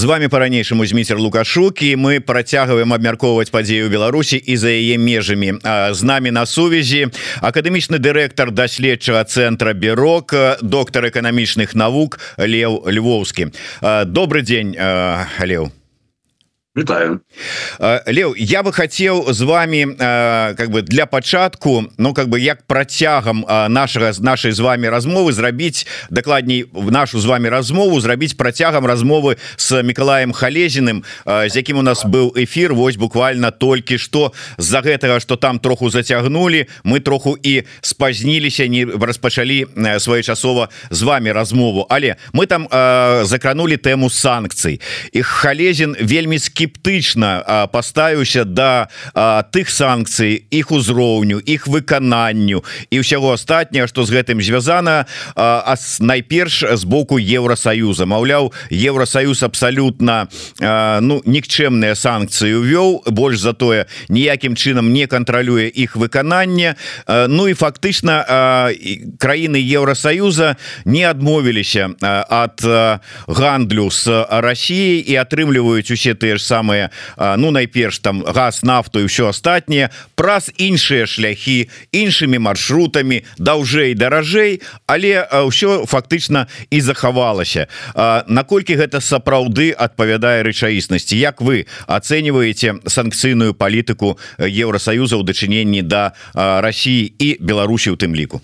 з вами по-ранейшаму зміцер лукашукі мы працягваем абмяркоўваць падзею Беларусі і за яе межамі з намі на сувязі акадэмічны дырэктар даследчага цэнтра бюрок доктор эканамічных навук Леў Львоўскі добрый день Леў Вітаю. Леў я бы хотел з вами как бы для пачатку Ну как бы як працягам нашага з нашай з вами размовы зрабіць дакладней в нашу з вами размову зрабіць працягам размовы с Миколаем халезіным з якім у нас быў эфир Вось буквально толькі что з-за гэтага что там троху зацягнули мы троху і спазніліся не распачалі своечасова з вами размову. Але мы там закранули тэму санкцый их халезін вельмі скіп скептычна паставіўся да а, тых санкцый іх узроўню іх выкананню і ўсяго астатняга што з гэтым звязана найперш з боку Еўросаюза Маўляў Еўросаюз абсалютна ну нікчэмныя санкцыі увёў больш затое ніякім чынам не кантралюе іх выкананне. Ну і фактычна краіны Еўросаюза не адмовіліся ад гандлю с Росіяй і атрымліваюць усе тыя ж самые ну найперш там газ нафту і все астатніе праз іншыя шляхі іншымі маршрутамі даўжэй даражэй але ўсё фактычна і захавалася. Наколькі гэта сапраўды адпавядае рэчаіснасці? Як вы ацэньваеце санкцыйную палітыку Еўросаюза ў дачыненні да Росіі і Беларусі у тым ліку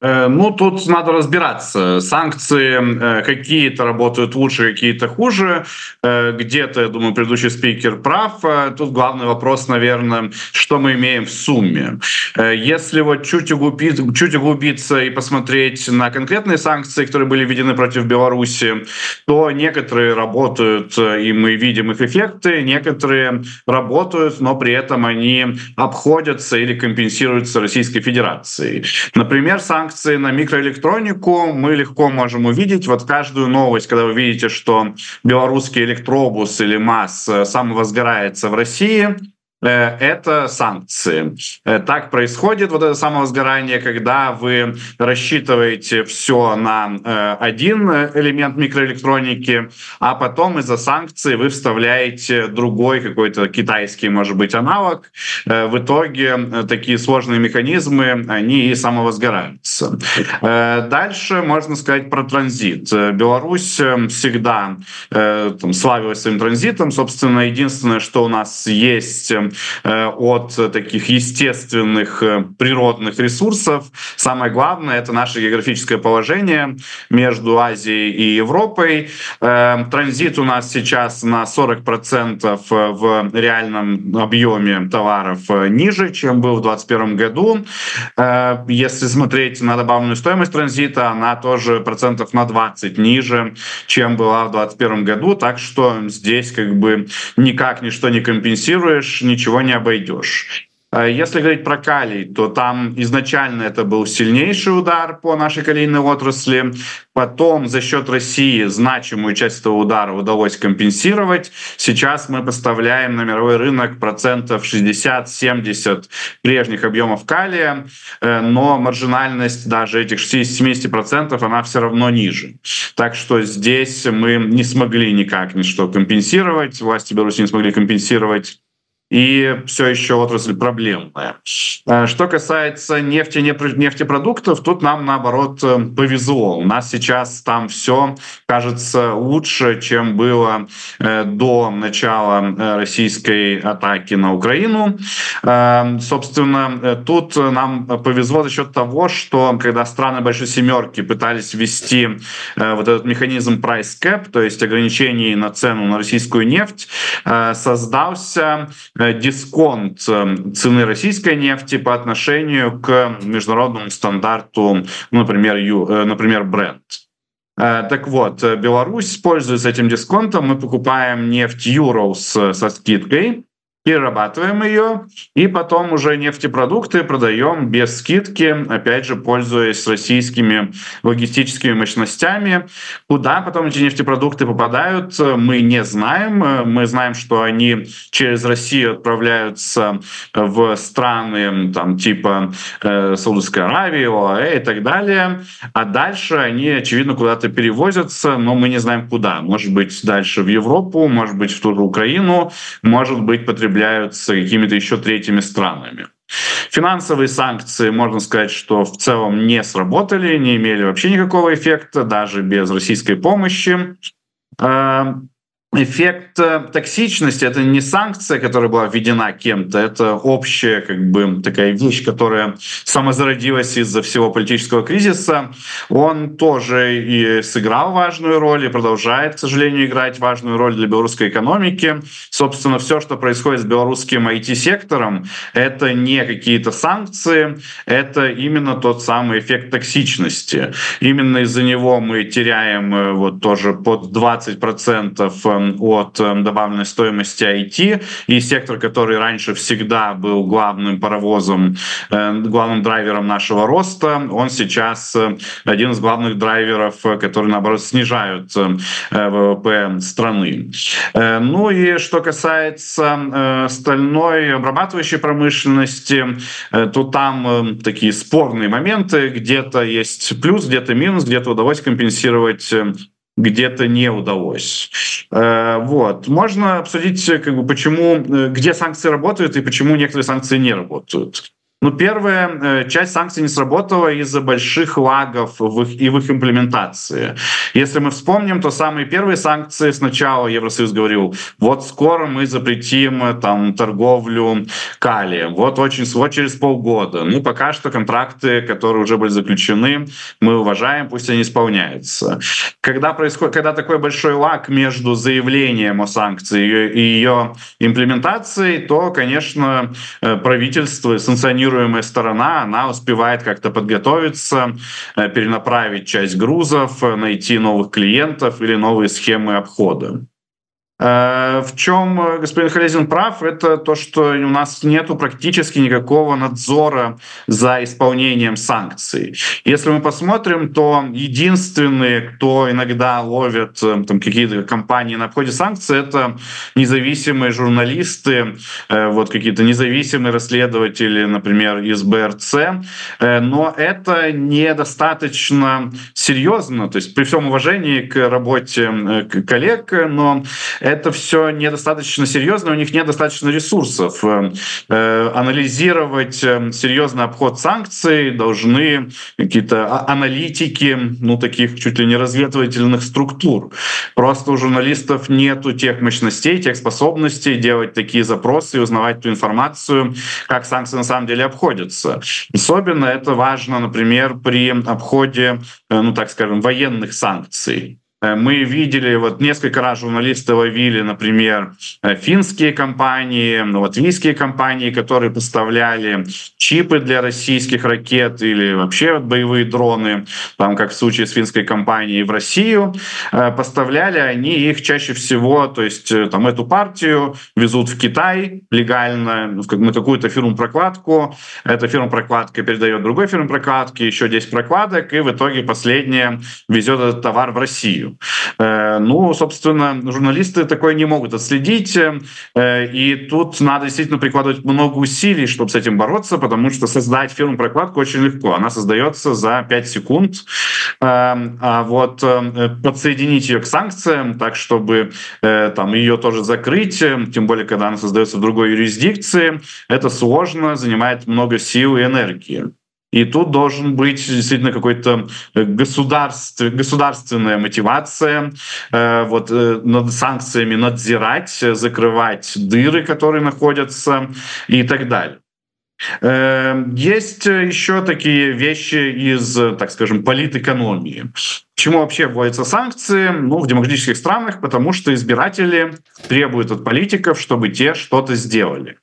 ну, тут надо разбираться. Санкции э, какие-то работают лучше, какие-то хуже. Э, где-то, я думаю, предыдущий спикер прав. Тут главный вопрос, наверное, что мы имеем в сумме. Если вот чуть, углубить, чуть углубиться и посмотреть на конкретные санкции, которые были введены против Беларуси, то некоторые работают, и мы видим их эффекты, некоторые работают, но при этом они обходятся или компенсируются Российской Федерацией. Например, санкции санкции на микроэлектронику. Мы легко можем увидеть вот каждую новость, когда вы видите, что белорусский электробус или МАЗ э, самовозгорается в России, это санкции. Э, так происходит вот это самовозгорание, когда вы рассчитываете все на э, один элемент микроэлектроники, а потом из-за санкций вы вставляете другой какой-то китайский, может быть, аналог. В итоге такие сложные механизмы, они и самовозгораются. Дальше можно сказать про транзит. Беларусь всегда там, славилась своим транзитом. Собственно, единственное, что у нас есть Э, от таких естественных э, природных ресурсов. Самое главное — это наше географическое положение между Азией и Европой. Э, транзит у нас сейчас на 40% в реальном объеме товаров ниже, чем был в 2021 году. Если смотреть на добавленную стоимость транзита, она тоже процентов на 20 ниже, чем была в 2021 году. Так что здесь как бы никак ничто не компенсируешь, не обойдешь. А если говорить про калий, то там изначально это был сильнейший удар по нашей калийной отрасли. Потом за счет России значимую часть этого удара удалось компенсировать. Сейчас мы поставляем на мировой рынок процентов 60-70 прежних объемов калия, э, но маржинальность даже этих 60-70% она все равно ниже. Так что здесь мы не смогли никак ничто компенсировать, власти Беларуси не смогли компенсировать и все еще отрасль проблемная. Э, что касается нефти, нефтепродуктов, тут нам наоборот э, повезло. У нас сейчас там все кажется лучше, чем было э, до начала российской атаки на Украину. Собственно, тут нам повезло за счет того, что когда страны Большой Семерки пытались ввести вот этот механизм price cap, то есть ограничений на цену на российскую нефть, создался дисконт э, цены российской нефти по отношению к международному стандарту, ну, например, э, например, Brent. Так вот, Беларусь пользуется этим дисконтом. Мы покупаем нефть Euros со скидкой, перерабатываем ее и потом уже нефтепродукты продаем без скидки, опять же, пользуясь российскими логистическими мощностями. Куда потом эти нефтепродукты попадают, мы не знаем. Мы знаем, что они через Россию отправляются в страны там, типа э, Саудовской Аравии, ОАЭ и так далее. А дальше они, очевидно, куда-то перевозятся, но мы не знаем куда. Может быть, дальше в Европу, может быть, в ту же Украину, может быть, потребляются какими-то еще третьими странами. Финансовые санкции, можно сказать, что в целом не сработали, не имели вообще никакого эффекта, даже без российской помощи. Эффект э, токсичности это не санкция, которая была введена кем-то, это общая как бы такая вещь, которая самозародилась из-за всего политического кризиса. Он тоже и сыграл важную роль и продолжает, к сожалению, играть важную роль для белорусской экономики. Собственно, все, что происходит с белорусским IT-сектором, это не какие-то санкции, это именно тот самый эффект токсичности. Именно из-за него мы теряем э, вот тоже под 20 процентов от эм, добавленной стоимости IT, и сектор, который раньше всегда был главным паровозом, э, главным драйвером нашего роста, он сейчас э, один из главных драйверов, э, которые, наоборот, снижают ВВП страны. Ну и что касается стальной обрабатывающей промышленности, то там такие спорные моменты, где-то есть плюс, где-то минус, где-то удалось компенсировать где-то не удалось. Э, вот. Можно обсудить, как бы, почему, э, где санкции работают и почему некоторые санкции не работают. Ну, первая э, часть санкций не сработала из-за больших лагов в их, и в их имплементации. Если мы вспомним, то самые первые санкции сначала Евросоюз говорил, вот скоро мы запретим э, там торговлю калием, вот очень вот через полгода. Ну, пока что контракты, которые уже были заключены, мы уважаем, пусть они исполняются. Когда происходит, когда такой большой лаг между заявлением о санкции и ее имплементацией, то, конечно, э, правительство санкционирует контролируемая сторона, она успевает как-то подготовиться, э, перенаправить часть грузов, э, найти новых клиентов или новые схемы обхода. Э, в чем э, господин Халезин прав, это то, что у нас нету практически никакого надзора за исполнением санкций. Если мы посмотрим, то единственные, кто иногда ловят э, там, какие-то компании на обходе санкций, это независимые журналисты, вот какие-то независимые расследователи, например, из БРЦ. Но это недостаточно серьезно, то есть при всем уважении к работе коллег, но это все недостаточно серьезно, у них недостаточно ресурсов. Э, э, анализировать э, серьезный обход санкций должны какие-то а, аналитики, ну, таких чуть ли не разведывательных структур. Просто у журналистов нету тех мощностей, тех способностей делать такие запросы и узнавать ту информацию, как санкции на самом деле обходятся. Особенно это важно, например, при обходе, ну, так скажем, военных санкций. Э, мы видели, вот несколько раз журналисты ловили, например, э, финские компании, латвийские компании, которые поставляли чипы для российских ракет или вообще боевые дроны, там, как в случае с финской компанией в Россию, э, поставляли они их чаще всего, то есть там эту партию везут в Китай легально на какую-то фирму-прокладку, эта фирма-прокладка передает другой фирме-прокладке еще 10 прокладок, и в итоге последняя везет этот товар в Россию. Э, ну, собственно, журналисты такое не могут отследить, э, и тут надо действительно прикладывать много усилий, чтобы с этим бороться, потому что создать фирму-прокладку очень легко. Она создается за 5 секунд, э, а вот подсоединить ее к санкциям, так чтобы там ее тоже закрыть, тем более, когда она создается в другой юрисдикции, это сложно, занимает много сил и энергии. И тут должен быть действительно какой-то э, государств, государственная мотивация э, вот, э, над санкциями надзирать, закрывать дыры, которые находятся и так далее. Э, есть еще такие вещи из, так скажем, политэкономии. Почему вообще вводятся санкции? Ну, в демократических странах, потому что избиратели требуют от политиков, чтобы те что-то сделали.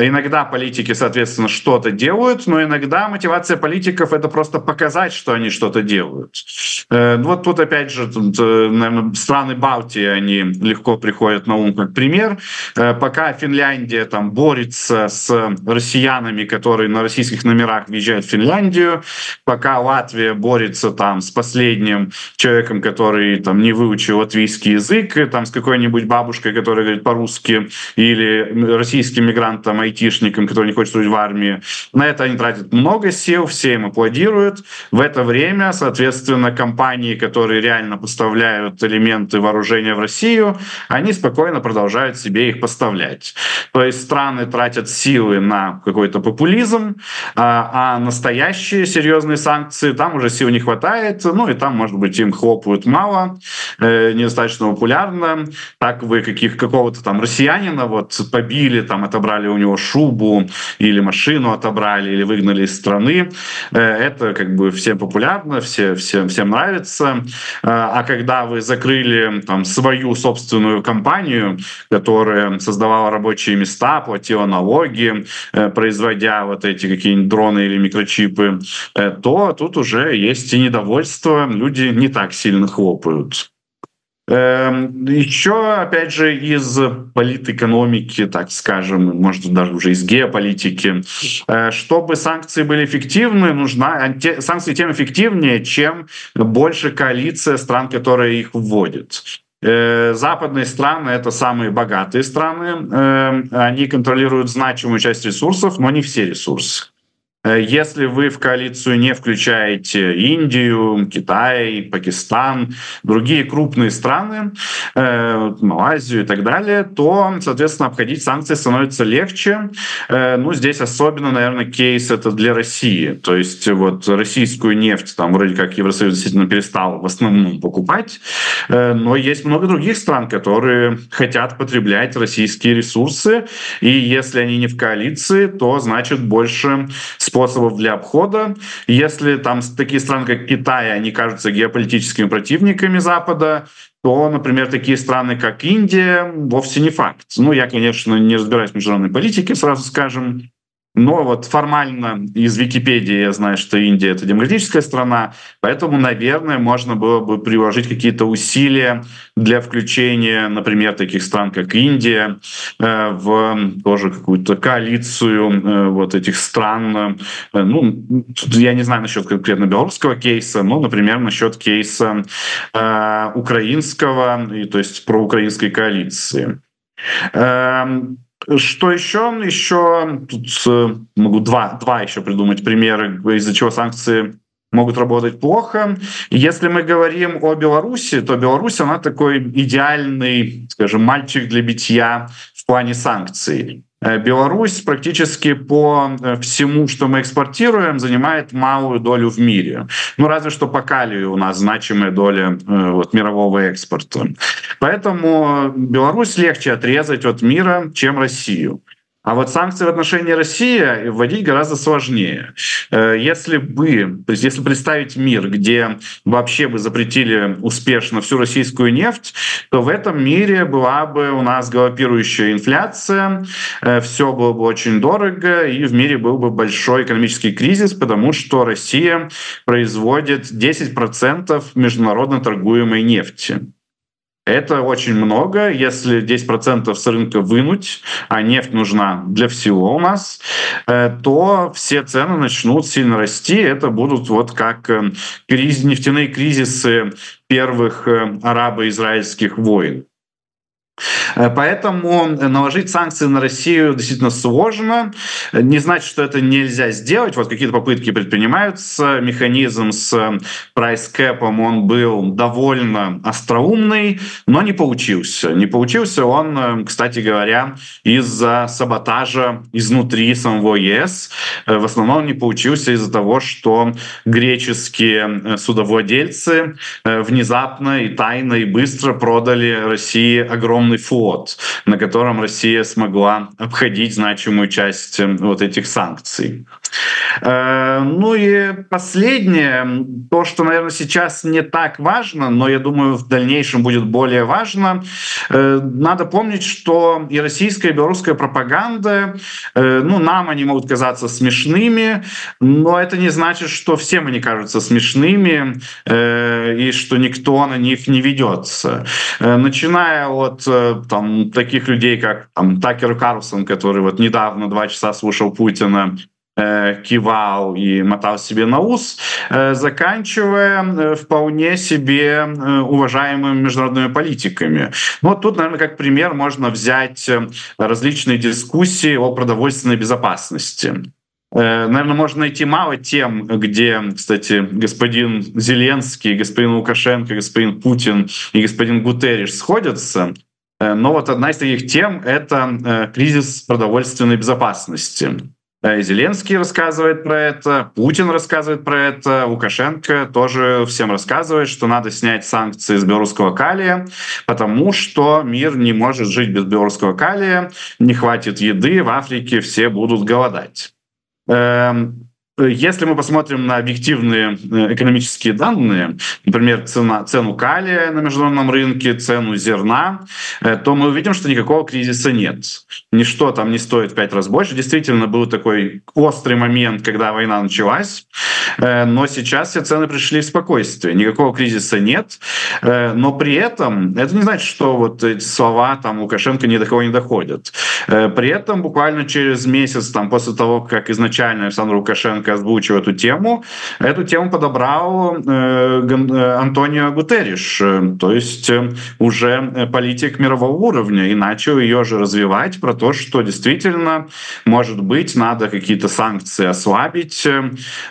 Иногда политики, соответственно, что-то делают, но иногда мотивация политиков это просто показать, что они что-то делают. Вот тут опять же, тут, наверное, страны Балтии, они легко приходят на ум как пример. Пока Финляндия там борется с россиянами, которые на российских номерах въезжают в Финляндию, пока Латвия борется там с последним человеком, который там не выучил латвийский язык, там с какой-нибудь бабушкой, которая говорит по-русски, или российским мигрантом, айтишником, который не хочет служить в армии. На это они тратят много сил, все им аплодируют. В это время, соответственно, компании, которые реально поставляют элементы вооружения в Россию, они спокойно продолжают себе их поставлять. То есть страны тратят силы на какой-то популизм, а, а настоящие серьезные санкции, там уже сил не хватает, ну и там, может быть, им хлопают мало, э, недостаточно популярно. Так вы каких, какого-то там россиянина вот побили, там отобрали у него шубу или машину отобрали, или выгнали из страны. Э, это как бы всем популярно, все, всем, всем нравится. Э, а когда вы закрыли там свою собственную компанию, которая создавала рабочие места, платила налоги, э, производя вот эти какие-нибудь дроны или микрочипы, то тут уже есть и недовольство, люди не так сильно хлопают. Эм, Еще, опять же, из политэкономики, так скажем, может даже уже из геополитики, э, чтобы санкции были эффективны, нужна санкции тем эффективнее, чем больше коалиция стран, которые их вводят. Э, западные страны — это самые богатые страны. Эм, они контролируют значимую часть ресурсов, но не все ресурсы. Э, если вы в коалицию не включаете Индию, Китай, Пакистан, другие крупные страны, э, Малайзию и так далее, то, соответственно, обходить санкции становится легче. Э, ну, здесь особенно, наверное, кейс это для России. То есть вот российскую нефть там вроде как Евросоюз действительно перестал в основном покупать, но есть много других стран, которые хотят потреблять российские ресурсы, и если они не в коалиции, то значит больше способов для обхода. Если там такие страны, как Китай, они кажутся геополитическими противниками Запада, то, например, такие страны, как Индия, вовсе не факт. Ну, я, конечно, не разбираюсь в международной политике, сразу скажем, но вот формально из Википедии я знаю, что Индия — это демократическая страна, поэтому, наверное, можно было бы приложить какие-то усилия для включения, например, таких стран, как Индия, э, в тоже какую-то коалицию э, вот этих стран. Э, ну, я не знаю насчет конкретно белорусского кейса, но, например, насчет кейса украинского, то есть проукраинской коалиции. Что еще? Еще тут э, могу два, два еще придумать примеры, из-за чего санкции могут работать плохо. Если мы говорим о Беларуси, то Беларусь, она такой идеальный, скажем, мальчик для битья в плане санкций. Э, Беларусь практически по э, всему, что мы экспортируем, занимает малую долю в мире. Ну, разве что по калию у нас значимая доля э, вот, мирового экспорта. Поэтому Беларусь легче отрезать от мира, чем Россию. А вот санкции в отношении России вводить гораздо сложнее. Э, если бы, то есть если представить мир, где вообще бы запретили успешно всю российскую нефть, то в этом мире была бы у нас галопирующая инфляция, э, все было бы очень дорого, и в мире был бы большой экономический кризис, потому что Россия производит 10% международно торгуемой нефти. Это очень много. Если 10% с рынка вынуть, а нефть нужна для всего у нас, э, то все цены начнут сильно расти. Это будут вот как э, криз, нефтяные кризисы первых э, арабо-израильских войн. Э, поэтому наложить санкции на Россию действительно сложно. Не значит, что это нельзя сделать. Вот какие-то попытки предпринимаются. Механизм с прайс-кэпом, он был довольно остроумный, но не получился. Не получился он, э, кстати говоря, из-за саботажа изнутри самого ЕС. Э, в основном не получился из-за того, что греческие судовладельцы внезапно и тайно и быстро продали России огромное авиационный флот, на котором Россия смогла обходить значимую часть вот этих санкций. Ну и последнее, то, что, наверное, сейчас не так важно, но я думаю, в дальнейшем будет более важно. Надо помнить, что и российская, и белорусская пропаганда, ну, нам они могут казаться смешными, но это не значит, что всем они кажутся смешными и что никто на них не ведется. Начиная от там, таких людей, как там, Такер Карлсон, который вот недавно два часа слушал Путина, Э, кивал и мотал себе на ус, э, заканчивая э, вполне себе уважаемыми международными политиками. Ну, вот тут, наверное, как пример можно взять различные дискуссии о продовольственной безопасности. Наверное, можно найти мало тем, где, кстати, господин Зеленский, господин Лукашенко, господин Путин и господин Гутерриш сходятся. Но вот одна из таких тем — это кризис продовольственной безопасности. Зеленский рассказывает про это, Путин рассказывает про это, Лукашенко тоже всем рассказывает, что надо снять санкции с белорусского калия, потому что мир не может жить без белорусского калия, не хватит еды, в Африке все будут голодать. Эм, если мы посмотрим на объективные э, экономические данные, например, цена, цену калия на международном рынке, цену зерна, э, то мы увидим, что никакого кризиса нет. Ничто там не стоит в пять раз больше. Действительно, был такой острый момент, когда война началась, э, но сейчас все цены пришли в спокойствие. Никакого кризиса нет, но при этом это не значит, что вот эти слова там Лукашенко ни до кого не доходят. При этом буквально через месяц, там, после того, как изначально Александр Лукашенко Лукашенко озвучил эту тему, эту тему подобрал э, э, Антонио Гутерриш, э, то есть уже политик мирового уровня, и начал ее же развивать про то, что действительно, может быть, надо какие-то санкции ослабить,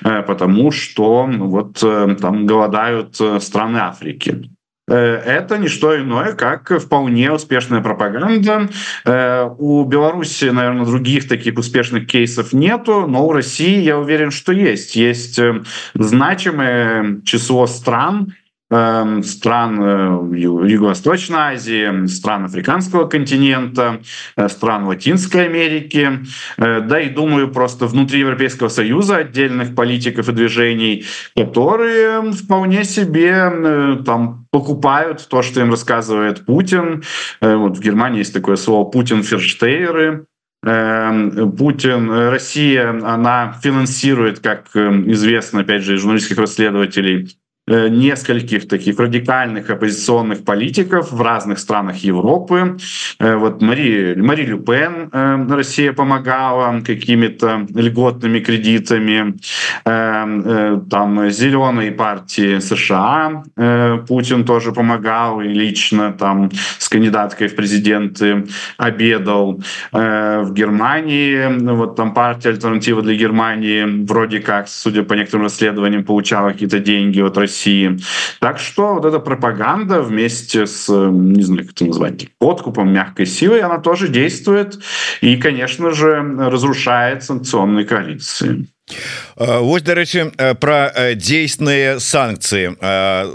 потому что вот там голодают страны Африки. Э, это не что иное, как вполне успешная пропаганда. Э, у Беларуси, наверное, других таких успешных кейсов нету, но у России, я уверен, что есть. Есть э, значимое число стран, стран э, Юго-Восточной Азии, стран африканского континента, э, стран Латинской Америки, э, да и, думаю, просто внутри Европейского Союза отдельных политиков и движений, которые вполне себе там покупают то, что им рассказывает Путин. Вот в Германии есть такое слово «Путин-ферштейеры», эм, Путин, Россия, она финансирует, как известно, опять же, журналистских расследователей, нескольких таких радикальных оппозиционных политиков в разных странах Европы. Э, вот Мари, Мари Лю Пен э, Россия помогала какими-то льготными кредитами. Там зеленые партии США Путин тоже помогал и лично там с кандидаткой в президенты обедал. В Германии вот там партия альтернатива для Германии вроде как, судя по некоторым расследованиям, получала какие-то деньги от России России. Так что вот эта пропаганда вместе с, не знаю, как это назвать, подкупом мягкой силой, она тоже действует и, конечно же, разрушает санкционные коалиции. Э, Вось дарэчы э, про э, дзейсныя санкцыі.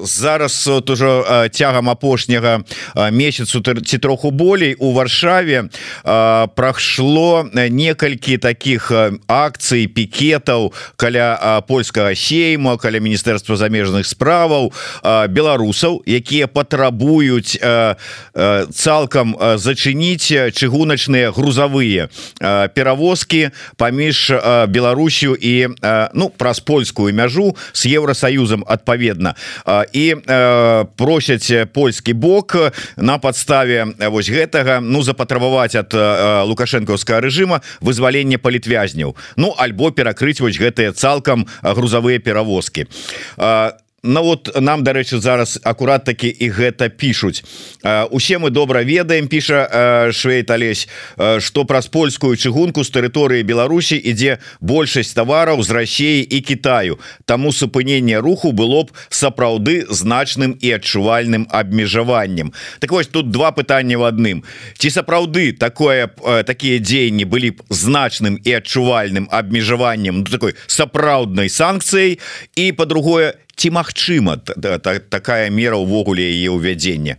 Зараз вот ужо цягам апошняга месяцу ці троху болей у варшаве прайшло некалькі таких акцый пікетаў каля польскага сейма каля міністэрства замежных справаў беларусаў якія патрабуюць цалкам зачыніць чыгуначныя грузавыя перавозкі паміж Беларусю і ну праз польскую мяжу с Евросоюзом адпаведна і просяць польскі бок на подставе вось гэтага ну запатрабаваць от лукашэнкаўскага режима вызвалення палітвязняў Ну альбо перакрыць вось гэтыя цалкам грузавыя перавозкі. А Ну вот нам дарэчы зараз акурат таки і гэта пишутць усе мы добра ведаем піша швейт Алесь что праз польскую чыгунку з тэрыторыі Беларусі ідзе большасць тавараў з Россией і Китаю Таму супынение руху было б сапраўды значным і адчувальным абмежаваннем. Так вось тут два пытання в адным. Ці сапраўды такое такія дзеянні былі б значным і адчувальным абмежаваннем ну, такой сапраўднай санкцыяй? І по-другое ці магчыма такая мера ўвогуле яе ўвядзення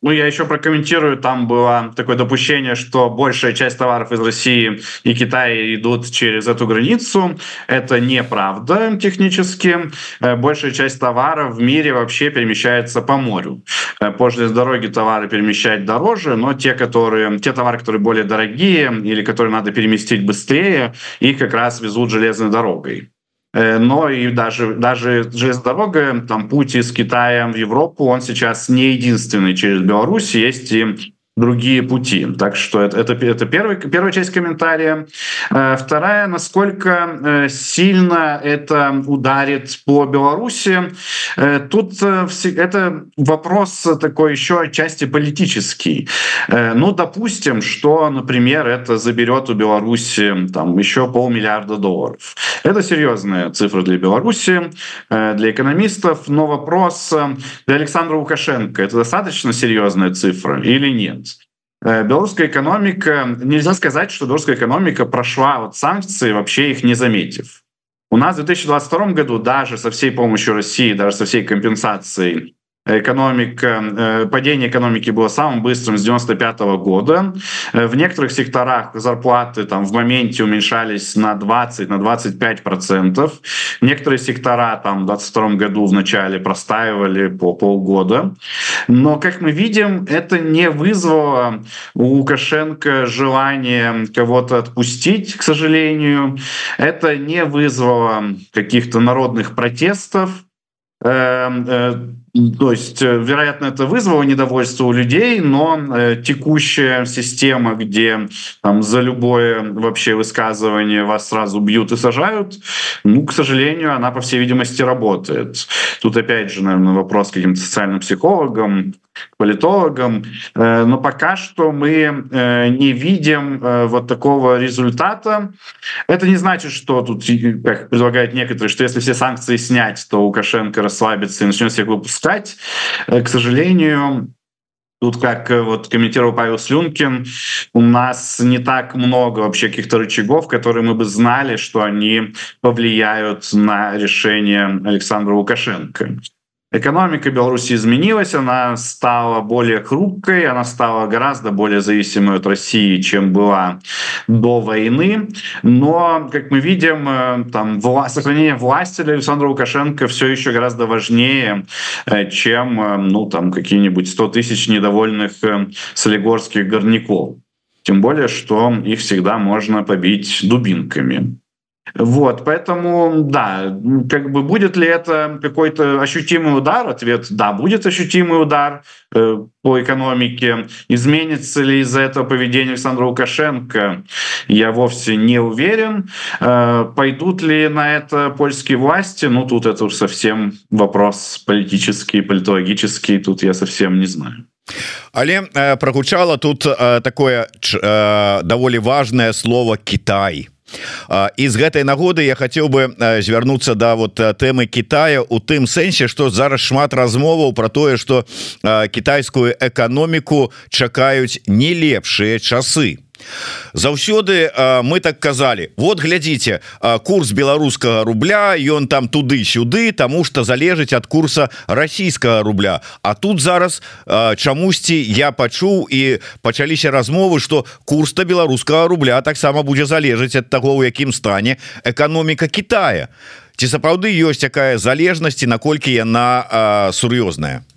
Ну, я еще прокомментирую. Там было такое допущение, что большая часть товаров из России и Китая идут через эту границу. Это неправда технически. Э, большая часть товаров в мире вообще перемещается по морю. Э, по железной дороге товары перемещать дороже, но те, которые, те товары, которые более дорогие или которые надо переместить быстрее, их как раз везут железной дорогой. Э, но и даже, даже железная дорога, там путь из Китая в Европу, он сейчас не единственный через Беларусь, есть и другие пути. Так что это, это, это первый, первая часть комментария. Э, вторая, насколько э, сильно это ударит по Беларуси. Э, тут это вопрос такой еще отчасти политический. Ну, допустим, что, например, это заберет у Беларуси там, еще полмиллиарда долларов. Это серьезная цифра для Беларуси, для экономистов, но вопрос для Александра Лукашенко, это достаточно серьезная цифра или нет? Э, белорусская экономика, нельзя сказать, что белорусская экономика прошла вот санкции, вообще их не заметив. У нас в 2022 году даже со всей помощью России, даже со всей компенсацией экономика, э, падение экономики было самым быстрым с 95 -го года. Э, в некоторых секторах зарплаты там в моменте уменьшались на 20, на 25 процентов. Некоторые сектора там в 22 году в начале простаивали по полгода. Но, как мы видим, это не вызвало у Лукашенко желание кого-то отпустить, к сожалению. Это не вызвало каких-то народных протестов. То есть, э, вероятно, это вызвало недовольство у людей, но э, текущая система, где там, за любое вообще высказывание вас сразу бьют и сажают, ну, к сожалению, она, по всей видимости, работает. Тут, опять же, наверное, вопрос к каким-то социальным психологам, политологам, э, но пока что мы э, не видим э, вот такого результата. Это не значит, что тут, как предлагают некоторые, что если все санкции снять, то Лукашенко расслабится и начнет всех выпускать. К сожалению, Тут, как вот комментировал Павел Слюнкин, у нас не так много вообще каких-то рычагов, которые мы бы знали, что они повлияют на решение Александра Лукашенко. Экономика Беларуси изменилась, она стала более хрупкой, она стала гораздо более зависимой от России, чем была до войны. Но, как мы видим, э, там, вла- сохранение власти для Александра Лукашенко все еще гораздо важнее, э, чем э, ну, там, какие-нибудь 100 тысяч недовольных солигорских горняков. Тем более, что их всегда можно побить дубинками. Вот, поэтому, да, как бы будет ли это какой-то ощутимый удар? Ответ – да, будет ощутимый удар э, по экономике. Изменится ли из-за этого поведение Александра Лукашенко? Я вовсе не уверен. Э, пойдут ли на это польские власти? Ну, тут это уж совсем вопрос политический, политологический. Тут я совсем не знаю. Але э, прогучало тут э, такое э, даволі важное слово Китай из гэтай нагоды я хотел бы звярнуцца да вот тэмы Китая у тым сэнсе что зараз шмат размоваў про тое что китайскую эканоміку чакаюць не лепшыя часы заўсёды мы так казалі вот глядзіце курс беларускага рубля ён там туды-сюды тому что залежыць ад курса расійскага рубля А тут зараз чамусьці я пачуў і пачаліся размовы что курс-то беларускага рубля таксама будзе залежыць ад таго у якім стане эканоміка Китая ці сапраўды ёсць якая залежнасць наколькі яна сур'ёзная? Э,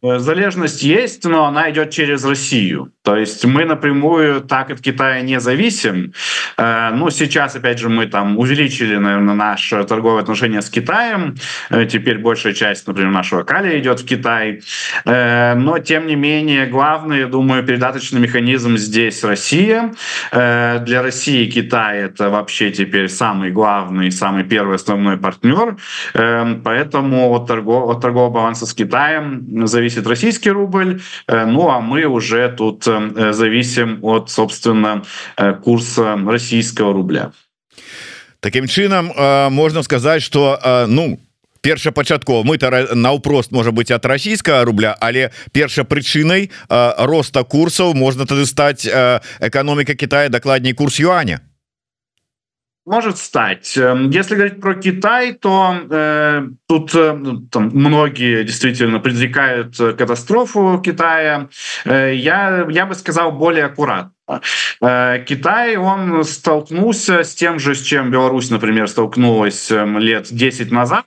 залежность есть, но она идет через Россию. То есть мы напрямую так от Китая не зависим. Э, ну, сейчас, опять же, мы там увеличили, наверное, наше торговое отношение с Китаем. Э, теперь большая часть, например, нашего калия идет в Китай. Но, тем не менее, главный, я думаю, передаточный механизм здесь Россия. Для России Китай — это вообще теперь самый главный, самый первый основной партнер. Поэтому от торгового, от торгового баланса с Китаем зависит зависит российский рубль, э, ну а мы уже тут э, зависим от, собственно, э, курса российского рубля. Таким чынам можна сказаць, что ну першапачаткова мы-то наўпрост можа быть от расійскага рубля але першапрычынай роста курсаў можна тады стаць эканоміка Китая дакладней курс юаня может стать. Эм, если говорить про Китай, то э, тут э, ну, там, многие действительно предрекают катастрофу Китая. Э, я, я бы сказал более аккуратно. Э, Китай, он столкнулся с тем же, с чем Беларусь, например, столкнулась эм, лет 10 назад.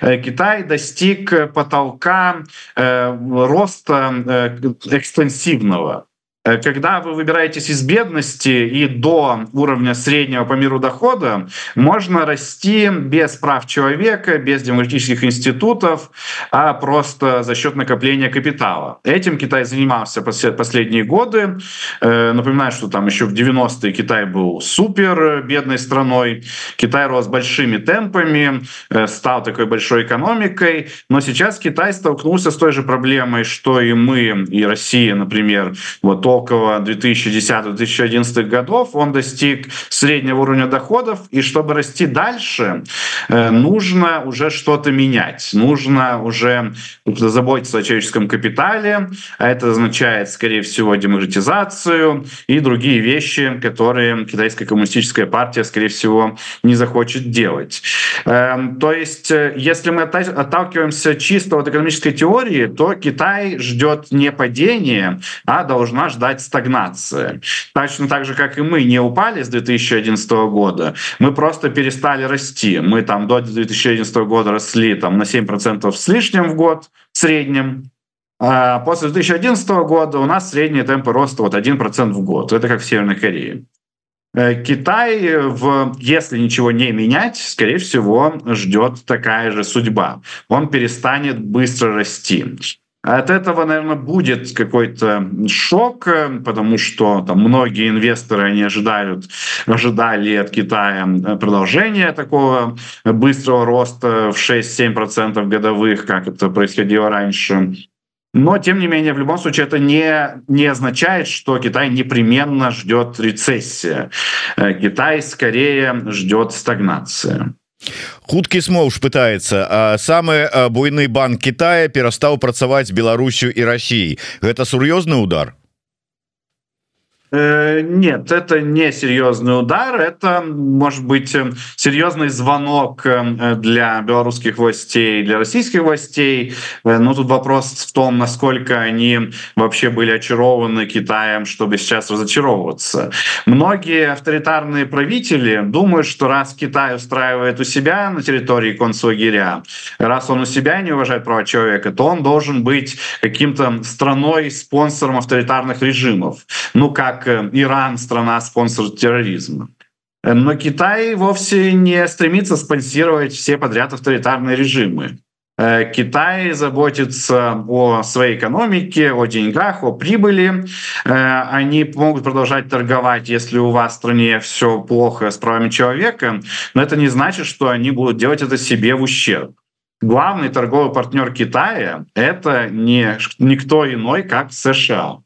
Э, Китай достиг потолка э, роста экстенсивного. Э, когда вы выбираетесь из бедности и до уровня среднего по миру дохода, можно расти без прав человека, без демократических институтов, а просто за счет накопления капитала. Этим Китай занимался последние годы. Э, напоминаю, что там еще в 90-е Китай был супер бедной страной. Китай рос большими темпами, э, стал такой большой экономикой. Но сейчас Китай столкнулся с той же проблемой, что и мы, и Россия, например. Вот около 2010-2011 годов он достиг среднего уровня доходов, и чтобы расти дальше, э, нужно уже что-то менять, нужно уже заботиться о человеческом капитале, а это означает, скорее всего, демократизацию и другие вещи, которые китайская коммунистическая партия, скорее всего, не захочет делать. Эм, то есть, э, если мы отталкиваемся чисто от экономической теории, то Китай ждет не падения, а должна ждать ждать стагнации. Точно так же, как и мы не упали с 2011 года, мы просто перестали расти. Мы там до 2011 года росли там, на 7% с лишним в год в среднем, а после 2011 года у нас средние темпы роста вот 1% в год. Это как в Северной Корее. Э, Китай, в, если ничего не менять, скорее всего, ждет такая же судьба. Он перестанет быстро расти. От этого, наверное, будет какой-то шок, потому что там многие инвесторы они ожидают, ожидали от Китая продолжения такого быстрого роста в 6-7% годовых, как это происходило раньше. Но, тем не менее, в любом случае это не, не означает, что Китай непременно ждет рецессия. Э, Китай скорее ждет стагнации хуткі смоўж пытается самы буйны банк Китая перастаў працаваць Беларусю і Россией гэта сур'ёзны удар Э, нет, это не серьезный удар, это может быть э, серьезный звонок э, для белорусских властей, для российских властей. Но тут вопрос в том, насколько они вообще были очарованы Китаем, чтобы сейчас разочаровываться. Многие авторитарные правители думают, что раз Китай устраивает у себя на территории концлагеря, раз он у себя не уважает права человека, то он должен быть каким-то страной, спонсором авторитарных режимов. Ну, как как Иран страна спонсор терроризма. Но Китай вовсе не стремится спонсировать все подряд авторитарные режимы. Э, Китай заботится о своей экономике, о деньгах, о прибыли. Э, они могут продолжать торговать, если у вас в стране все плохо с правами человека, но это не значит, что они будут делать это себе в ущерб. Главный торговый партнер Китая — это не никто иной, как США.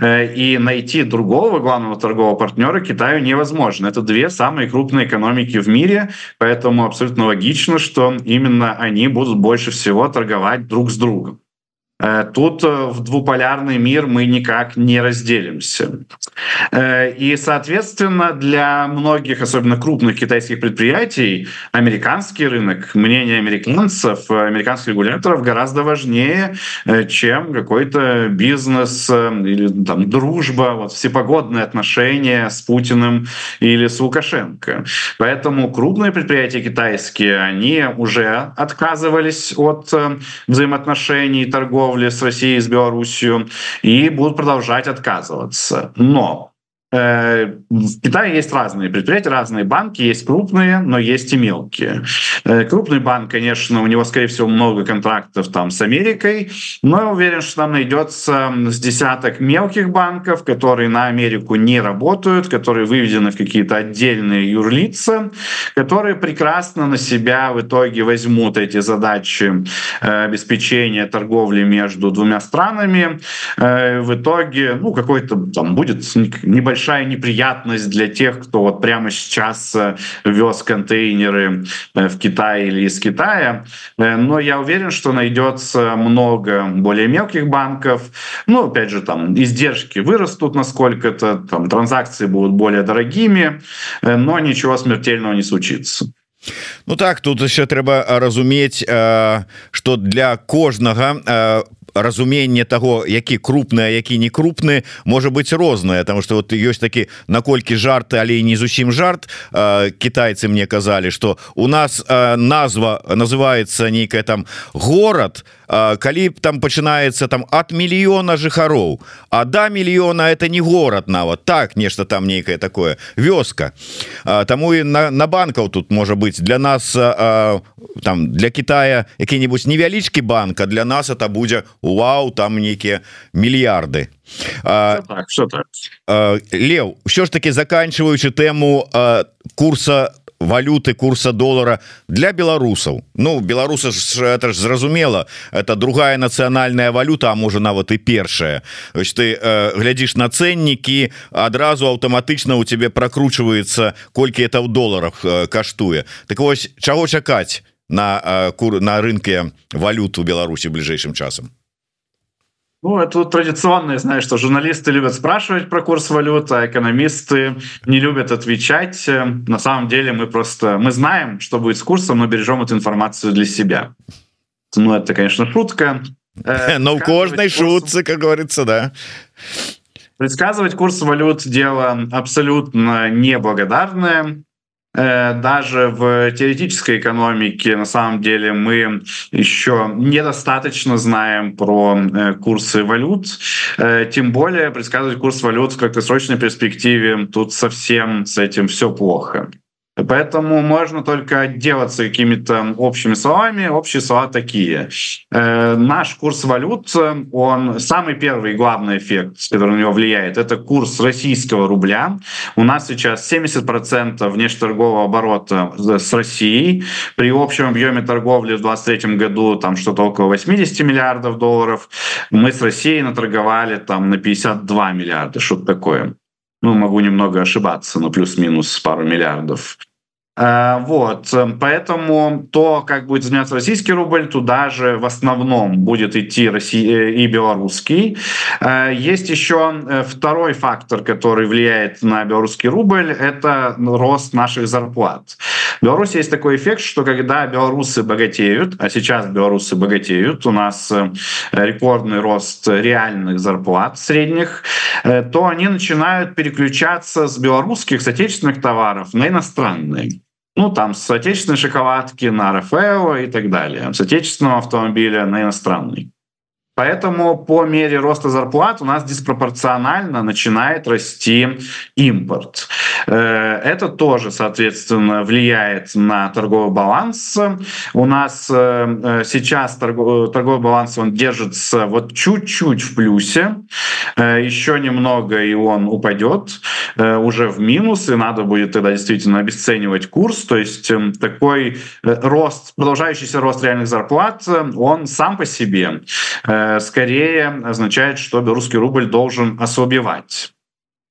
Э, и найти другого главного торгового партнера Китаю невозможно. Это две самые крупные экономики в мире, поэтому абсолютно логично, что именно они будут больше всего торговать друг с другом. Э, тут э, в двуполярный мир мы никак не разделимся. Э, и, соответственно, для многих, особенно крупных китайских предприятий, американский рынок, мнение американцев, американских регуляторов гораздо важнее, чем какой-то бизнес или там, дружба, вот, всепогодные отношения с Путиным или с Лукашенко. Поэтому крупные предприятия китайские, они уже отказывались от взаимоотношений торговли торговли с Россией, с Белоруссией и будут продолжать отказываться. Но в Китае есть разные предприятия, разные банки, есть крупные, но есть и мелкие. Э, крупный банк, конечно, у него, скорее всего, много контрактов там с Америкой, но я уверен, что там найдется с десяток мелких банков, которые на Америку не работают, которые выведены в какие-то отдельные юрлица, которые прекрасно на себя в итоге возьмут эти задачи э, обеспечения торговли между двумя странами. В итоге, ну, какой-то там будет небольшой большая неприятность для тех, кто вот прямо сейчас вез контейнеры в Китае или из Китая. Но я уверен, что найдется много более мелких банков. Ну, опять же, там издержки вырастут насколько-то, там транзакции будут более дорогими, но ничего смертельного не случится. Ну так тут еще трэба разумець что для кожнага разуменне того які крупныя які не крупны может быть розная потому что вот ёсць такі наколькі жарты але не зусім жарт. Китайцы мне казалі что у нас назва называется нейкая там город калі б там пачынаецца там от мільёна жыхароў а да мільёна это не город нават. Так нешта там нейкае такое. Вёска. Таму і на, на банкаў тут можа быть для нас там для Китая які-нибудь невялічкі банка для нас это будзе Вау там нейкія мільярды. Так, так. Лев що ж таки заканчиваючы тэму курса валюты курса доллара для беларусаў Ну беларуса ж это ж зразумела это другая нацыянальная валюта А можа нават і першая. Ось ты э, глядзіш на ценнікі адразу аўтаматычна у тебе прокручивается колькі это ў доларах э, каштуе так вось чаго чакаць на э, кур на рынке валют у Беларусі бліжэйшым часам Ну, это традиционное, знаешь, что журналисты любят спрашивать про курс валют, а экономисты не любят отвечать. На самом деле мы просто мы знаем, что будет с курсом, но бережем эту информацию для себя. Ну, это, конечно, шутка. Э, но у каждой шутцы, как говорится, да. Предсказывать курс валют – дело абсолютно неблагодарное. Э, даже в теоретической экономике на самом деле мы еще недостаточно знаем про э, курсы валют. Э, тем более предсказывать курс валют в краткосрочной перспективе тут совсем с этим все плохо. Поэтому можно только отделаться какими-то общими словами. Общие слова такие. Э, наш курс валют, он самый первый главный эффект, который на него влияет, это курс российского рубля. У нас сейчас 70% внешнеторгового оборота с Россией. При общем объеме торговли в 2023 году там что-то около 80 миллиардов долларов. Мы с Россией наторговали там на 52 миллиарда, что-то такое ну, могу немного ошибаться, но плюс-минус пару миллиардов. Э, вот, поэтому то, как будет изменяться российский рубль, туда же в основном будет идти Россия и белорусский. Э, есть еще второй фактор, который влияет на белорусский рубль, это рост наших зарплат. В Беларуси есть такой эффект, что когда белорусы богатеют, а сейчас белорусы богатеют, у нас э, рекордный рост реальных зарплат средних, то они начинают переключаться с белорусских, с отечественных товаров на иностранные ну, там, с отечественной шоколадки на Рафаэло и так далее, с отечественного автомобиля на иностранный. Поэтому по мере роста зарплат у нас диспропорционально начинает расти импорт. Э, это тоже, соответственно, влияет на торговый баланс. У нас э, э, сейчас торговый баланс он держится вот чуть-чуть в плюсе. Еще немного, и он упадет уже в минус, и надо будет тогда действительно обесценивать курс. То есть эм, такой рост, продолжающийся рост реальных зарплат, он сам по себе скорее означает, что белорусский рубль должен ослабевать.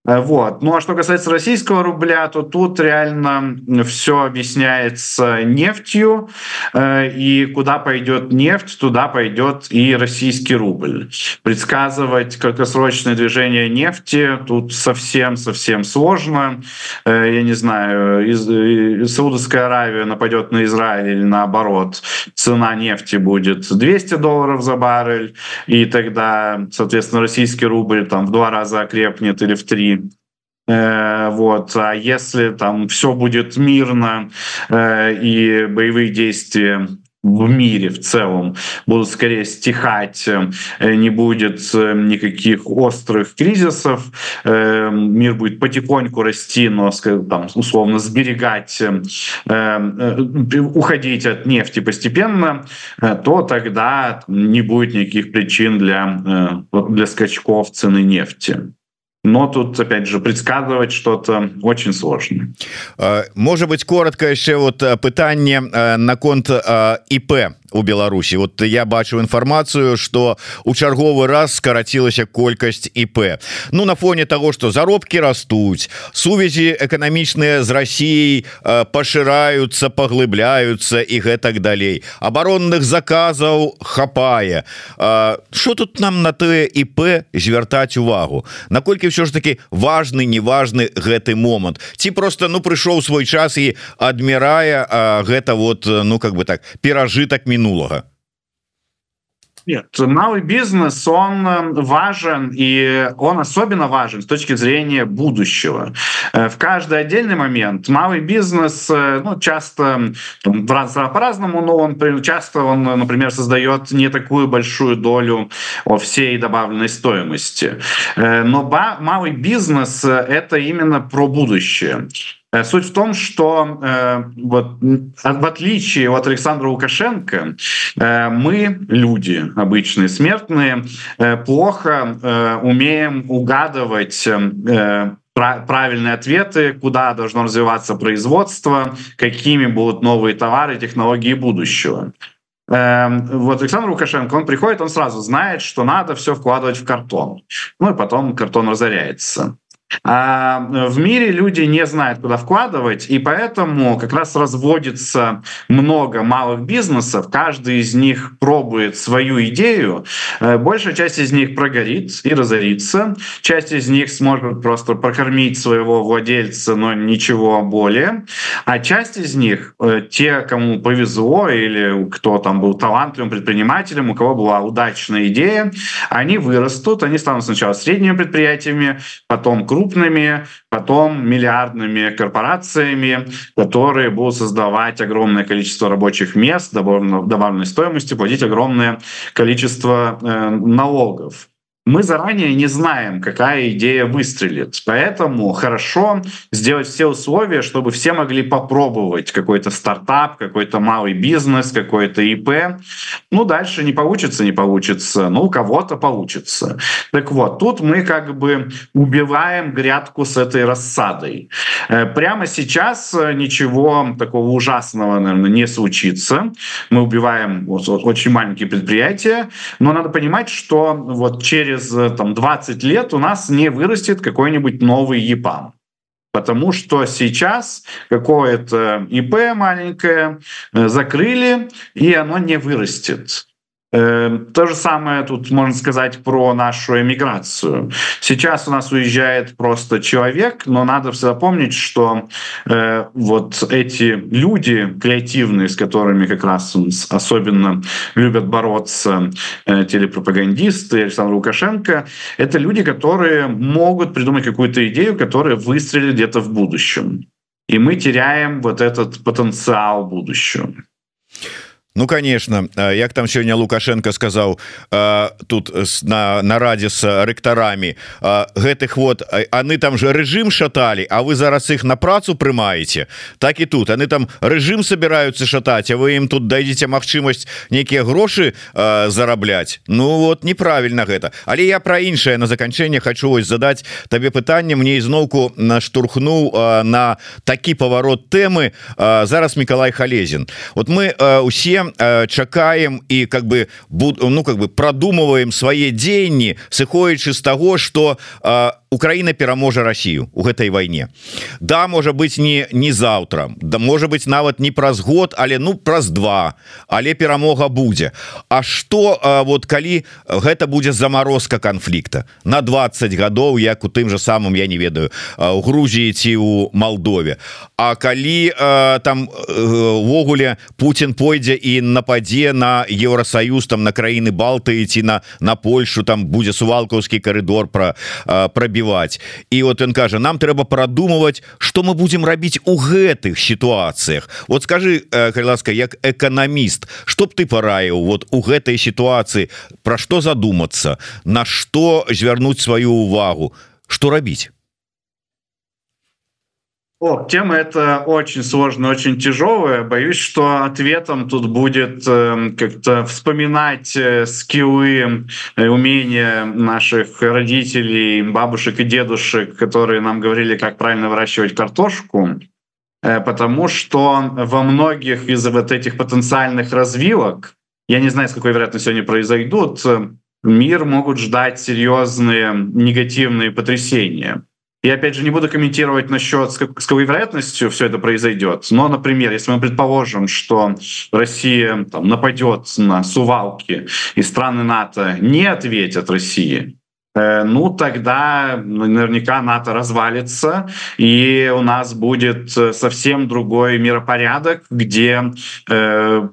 Э, вот. Ну а что касается российского рубля, то тут реально все объясняется нефтью, э, и куда пойдет нефть, туда пойдет и российский рубль. Предсказывать краткосрочное движение нефти тут совсем-совсем сложно. Э, я не знаю, из, Саудовская Аравия нападет на Израиль или наоборот, цена нефти будет 200 долларов за баррель, и тогда, соответственно, российский рубль там в два раза окрепнет или в три вот. А если там все будет мирно э, и боевые действия в мире в целом будут скорее стихать, э, не будет никаких острых кризисов, мир будет потихоньку расти, но там, условно сберегать, уходить от нефти постепенно, то тогда не будет никаких причин для, для скачков цены нефти но тут опять же предсказывать что-то очень сложно. Может быть коротко еще вот пытание наконт ИП у Беларусі. Вот я бачу інфармацыю что у чарговы раз скарацілася колькасць IP Ну на фоне того что заробки растуць сувязі эканамічныя з Россией э, пашыраюцца паглыбляются і гэтак далей. Абаронных заказаў хапае. Что тут нам на тое IP звяртаць увагу? Наколькі все ж таки важны неважны гэты момант? Ці просто ну прыйшоў свой час і адмірае гэта вот ну как бы так перажытак мінулага Нет, малый бизнес, он э, важен, и он особенно важен с точки зрения будущего. Э, в каждый отдельный момент малый бизнес, э, ну, часто по-разному, но он часто, он, например, создает не такую большую долю всей добавленной стоимости. Но малый бизнес — это именно про будущее. Э, суть в том, что э, вот, в отличие от Александра Лукашенко, э, мы, люди, обычные смертные, плохо умеем угадывать правильные ответы, куда должно развиваться производство, какими будут новые товары, технологии будущего. Вот Александр Лукашенко, он приходит, он сразу знает, что надо все вкладывать в картон. Ну и потом картон разоряется. А в мире люди не знают, куда вкладывать, и поэтому как раз разводится много малых бизнесов, каждый из них пробует свою идею, э, большая часть из них прогорит и разорится, часть из них сможет просто прокормить своего владельца, но ничего более, а часть из них, э, те, кому повезло или кто там был талантливым предпринимателем, у кого была удачная идея, они вырастут, они станут сначала средними предприятиями, потом крупными, крупными, потом миллиардными корпорациями, которые будут создавать огромное количество рабочих мест, добавленной стоимости, платить огромное количество э, налогов мы заранее не знаем, какая идея выстрелит. Поэтому хорошо сделать все условия, чтобы все могли попробовать какой-то стартап, какой-то малый бизнес, какой-то ИП. Ну, дальше не получится, не получится. Ну, у кого-то получится. Так вот, тут мы как бы убиваем грядку с этой рассадой. Э, прямо сейчас ничего такого ужасного, наверное, не случится. Мы убиваем очень маленькие предприятия, но надо понимать, что вот через через э, там, 20 лет у нас не вырастет какой-нибудь новый ЕПАМ. Потому что сейчас какое-то ИП маленькое э, закрыли, и оно не вырастет. Эм, то же самое тут можно сказать про нашу эмиграцию. Сейчас у нас уезжает просто человек, но надо всегда помнить, что э, вот эти люди креативные, с которыми как раз особенно любят бороться э, телепропагандисты Александр Лукашенко, это люди, которые могут придумать какую-то идею, которая выстрелит где-то в будущем. И мы теряем вот этот потенциал будущего. Ну конечно. Як там сегодня лукашенко сказал тут на нараде с рэктарамі гэтых вот они там же режим шатали А вы зараз их на працу прымаете так и тут. Они там режим собираются шатать А вы им тут дадите магчымасць некіе грошы зарабляць Ну вот неправильно гэта. Але я про іншае на заканчэнне хочу ось задать табе пытанне. Мне изноўку наштурхнул на такі поворот темы зараз Миколай халезин вот мы усе Э, чакаем і как бы ну как бы продумываем свае дзеянні сыходзячы з таго что э, Украина пераможа Россию у гэтай войне. Да можа быть не не заўтра да может быть нават не праз год але ну праз два але перамога будзе А что э, вот калі гэта будзе заморозка конфликта на 20 гадоў як у тым же самым я не ведаю у Грузии ці у Молдове. А калі там увогуле Путин пойдзе і нападзе на Еўросоюз там на краіны Балтыі ці на на Польшу там будзе сувалкаўскі коридор про пробіваць і вот ён кажа нам трэба продумывать что мы будем рабіць у гэтых ситуациях вот скажи ласка як экономіст чтоб ты параіў вот у гэтай ситуации? Про что задуматься? На что звярнуць сваю увагу? Что рабіць о, тема это очень сложная, очень тяжелая. Боюсь, что ответом тут будет э, как-то вспоминать э, скиллы, э, умения наших родителей, бабушек и дедушек, которые нам говорили, как правильно выращивать картошку. потому что во многих из вот этих потенциальных развилок я не знаю с какой вероятностью они произойдут мир могут ждать серьезные негативные потрясения и опять же не буду комментировать насчет с какой вероятностью все это произойдет но например если мы предположим что Россия там, нападет на сувалки и страны НАТО не ответят России э, ну тогда наверняка НАТО развалится и у нас будет совсем другой миропорядок где э,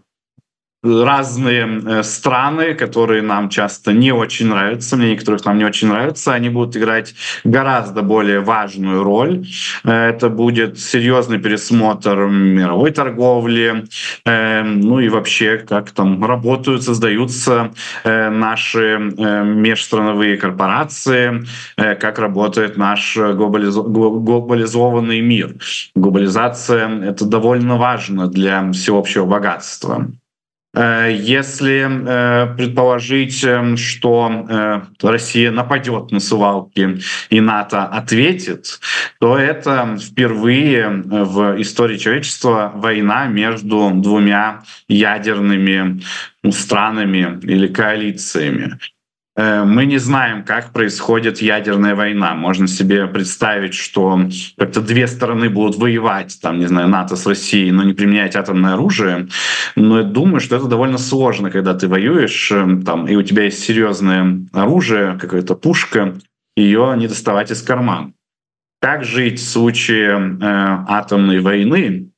разные э, страны, которые нам часто не очень нравятся, мне некоторых нам не очень нравятся, они будут играть гораздо более важную роль. Э, это будет серьезный пересмотр мировой торговли, э, ну и вообще, как там работают, создаются наши межстрановые корпорации, как работает наш глобализованный мир. Глобализация — это довольно важно для всеобщего богатства. Э, если э, предположить, эм, что э, Россия нападет на сувалки и НАТО ответит, то это впервые в истории человечества война между двумя ядерными странами или коалициями. Э, мы не знаем, как происходит ядерная война. Можно себе представить, что как-то две стороны будут воевать, там, не знаю, НАТО с Россией, но не применять атомное оружие. Но я думаю, что это довольно сложно, когда ты воюешь, э, там, и у тебя есть серьезное оружие, какая-то пушка, ее не доставать из кармана. Как жить в случае э, атомной войны?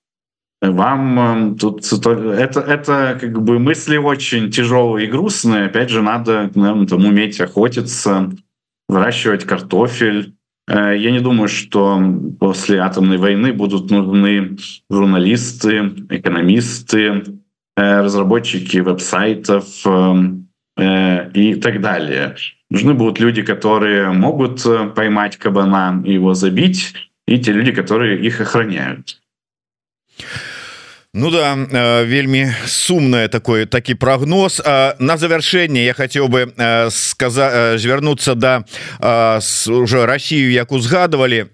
Вам тут это это как бы мысли очень тяжелые и грустные. Опять же надо наверное, там уметь охотиться выращивать картофель. Э, я не думаю что после атомной войны будут нужны журналисты экономисты э, разработчики веб-сайтов э, и так далее. Нужны будут люди которые могут поймать кабана и его забить и те люди которые их охраняют Ну да э, вельмі сумное такое такі прогноз на завершэнне я хотел бы э, сказать звярнуцца до да, уже Россию як узгадывали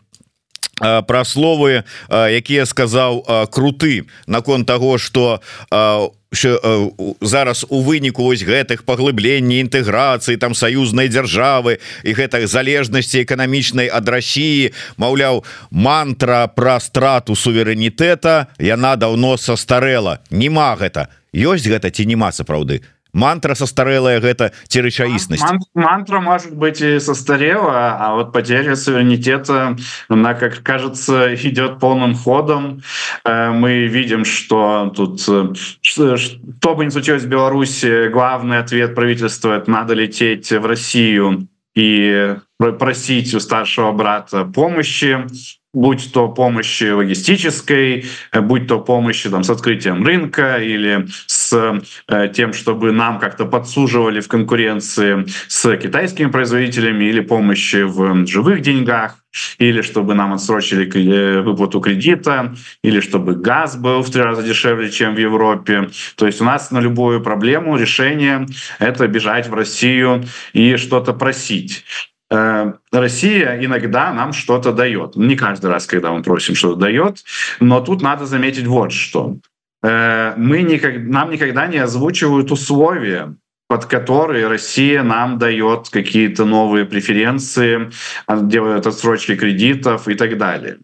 про словы якія сказаў круты наконт того что у Э, зараз у выніку вось гэтых паглыбленні інтэграцыі там саюзнай дзяржавы і гэтых залежнасці эканамічнай ад Росіі Маўляў мантра пра страту суверэнітэта яна даўно састарэла. Нема гэта. Ёсць гэта ці нема сапраўды мантра состарелая гэта ці рэчаіснасць Ман, мантра может быть и состарела а вот потеря суверенитета она как кажется идет полным ходом. Э, мы видим что тут э, что бы не случилось в беларуси главный ответ правительства это надо лететь в россию и просить у старшего брата помощи будь то помощи логистической, будь то помощи там, с открытием рынка или с э, тем, чтобы нам как-то подсуживали в конкуренции с китайскими производителями или помощи в живых деньгах, или чтобы нам отсрочили э, выплату кредита, или чтобы газ был в три раза дешевле, чем в Европе. То есть у нас на любую проблему решение — это бежать в Россию и что-то просить. Э, Россия иногда нам что-то дает. Не каждый раз, когда мы просим, что-то дает, но тут надо заметить вот что. Э, мы никогда, нам никогда не озвучивают условия, под которые Россия нам дает какие-то новые преференции, делает отсрочки кредитов и так далее.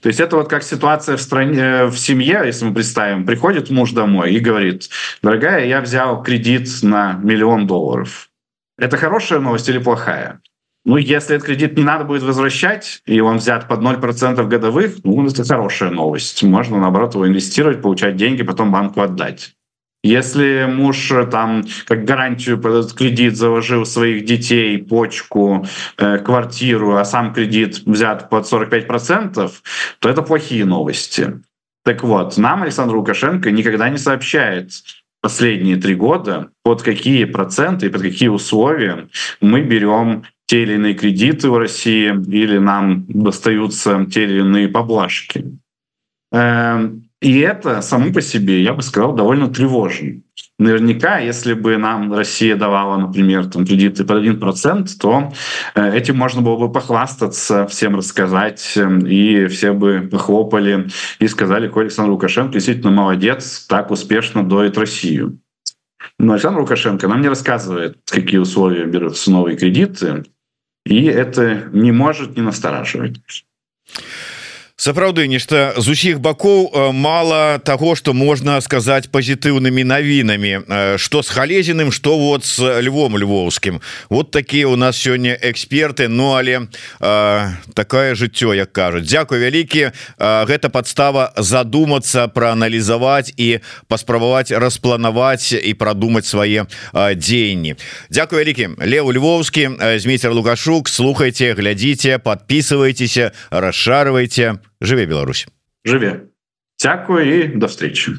То есть это вот как ситуация в стране, в семье, если мы представим, приходит муж домой и говорит, дорогая, я взял кредит на миллион долларов. Это хорошая новость или плохая? Ну, если этот кредит не надо будет возвращать, и он взят под 0% годовых, ну, это хорошая новость. Можно, наоборот, его инвестировать, получать деньги, потом банку отдать. Если муж там как гарантию под этот кредит заложил своих детей, почку, э, квартиру, а сам кредит взят под 45%, то это плохие новости. Так вот, нам Александр Лукашенко никогда не сообщает последние три года, под какие проценты и под какие условия мы берем те или иные кредиты в России или нам достаются те или иные поблажки. Эм, И это само по себе, я бы сказал, довольно тревожно. Наверняка, если бы нам Россия давала, например, там, кредиты под 1%, то э, этим можно было бы похвастаться, всем рассказать, э, и все бы похлопали и сказали, что Александр Лукашенко действительно молодец, так успешно доит Россию. Но Александр Лукашенко нам не рассказывает, какие условия берутся новые кредиты, и это не может не настораживать сапраўды нешта з усіх бакоў э, мало того что можна сказать пазітыўнымі навінамі. Что с халезіным что вот с львом львоўскім. Вот такие у нас сёння эксперты Ну але э, такое жыццё як кажуць. Дякую вялікі. Э, гэта подстава задуматься проаналізаваць і паспрабаваць распланаваць і продумать свае э, дзеянні. Дякую вялікім Леву львовскі змейцер лукашук. Слухайте глядзіце подписывайтеся расшарвайте жыве Беларусь. Жыве Дякую і до встречи